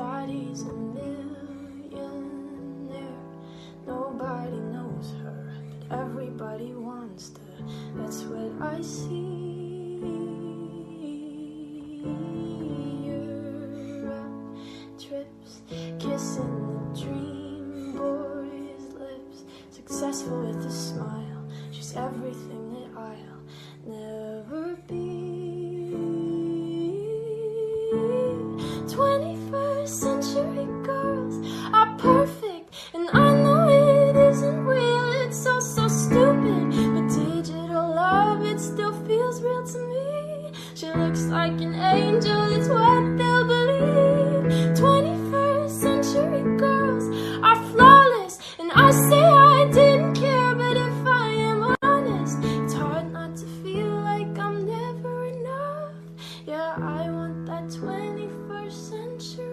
she's a millionaire. Nobody knows her, but everybody wants to. That's what I see. Europe trips, kissing the dream boy's lips. Successful with a smile, she's everything to me. She looks like an angel, it's what they'll believe. 21st century girls are flawless, and I say I didn't care, but if I am honest, it's hard not to feel like I'm never enough. Yeah, I want that 21st century.